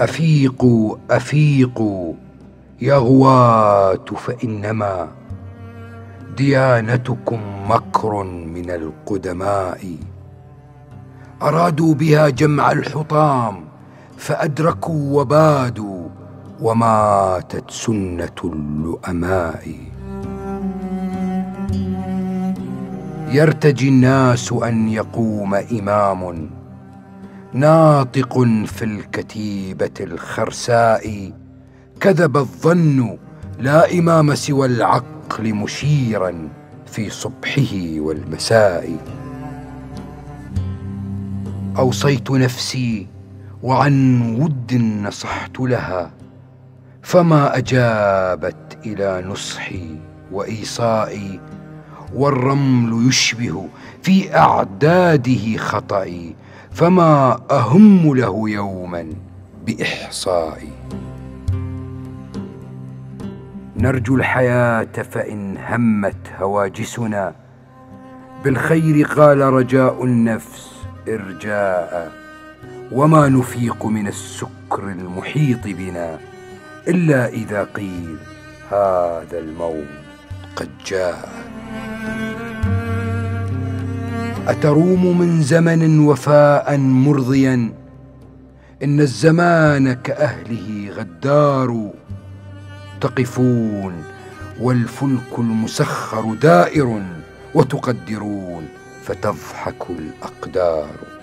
افيقوا افيقوا يا غواه فإنما ديانتكم مكر من القدماء. أرادوا بها جمع الحطام فأدركوا وبادوا وماتت سنة اللؤماء. يرتجي الناس أن يقوم إمام. ناطق في الكتيبة الخرساء كذب الظن لا إمام سوى العقل مشيرا في صبحه والمساء. أوصيت نفسي وعن ود نصحت لها فما أجابت إلى نصحي وايصائي والرمل يشبه في أعداده خطئي فما أهم له يوما بإحصائي. نرجو الحياة فإن همت هواجسنا. بالخير قال رجاء النفس إرجاء. وما نفيق من السكر المحيط بنا إلا إذا قيل هذا الموت قد جاء. أتروم من زمن وفاء مرضيا؟ إن الزمان كأهله غدار تقفون والفلك المسخر دائر وتقدرون فتضحك الأقدار.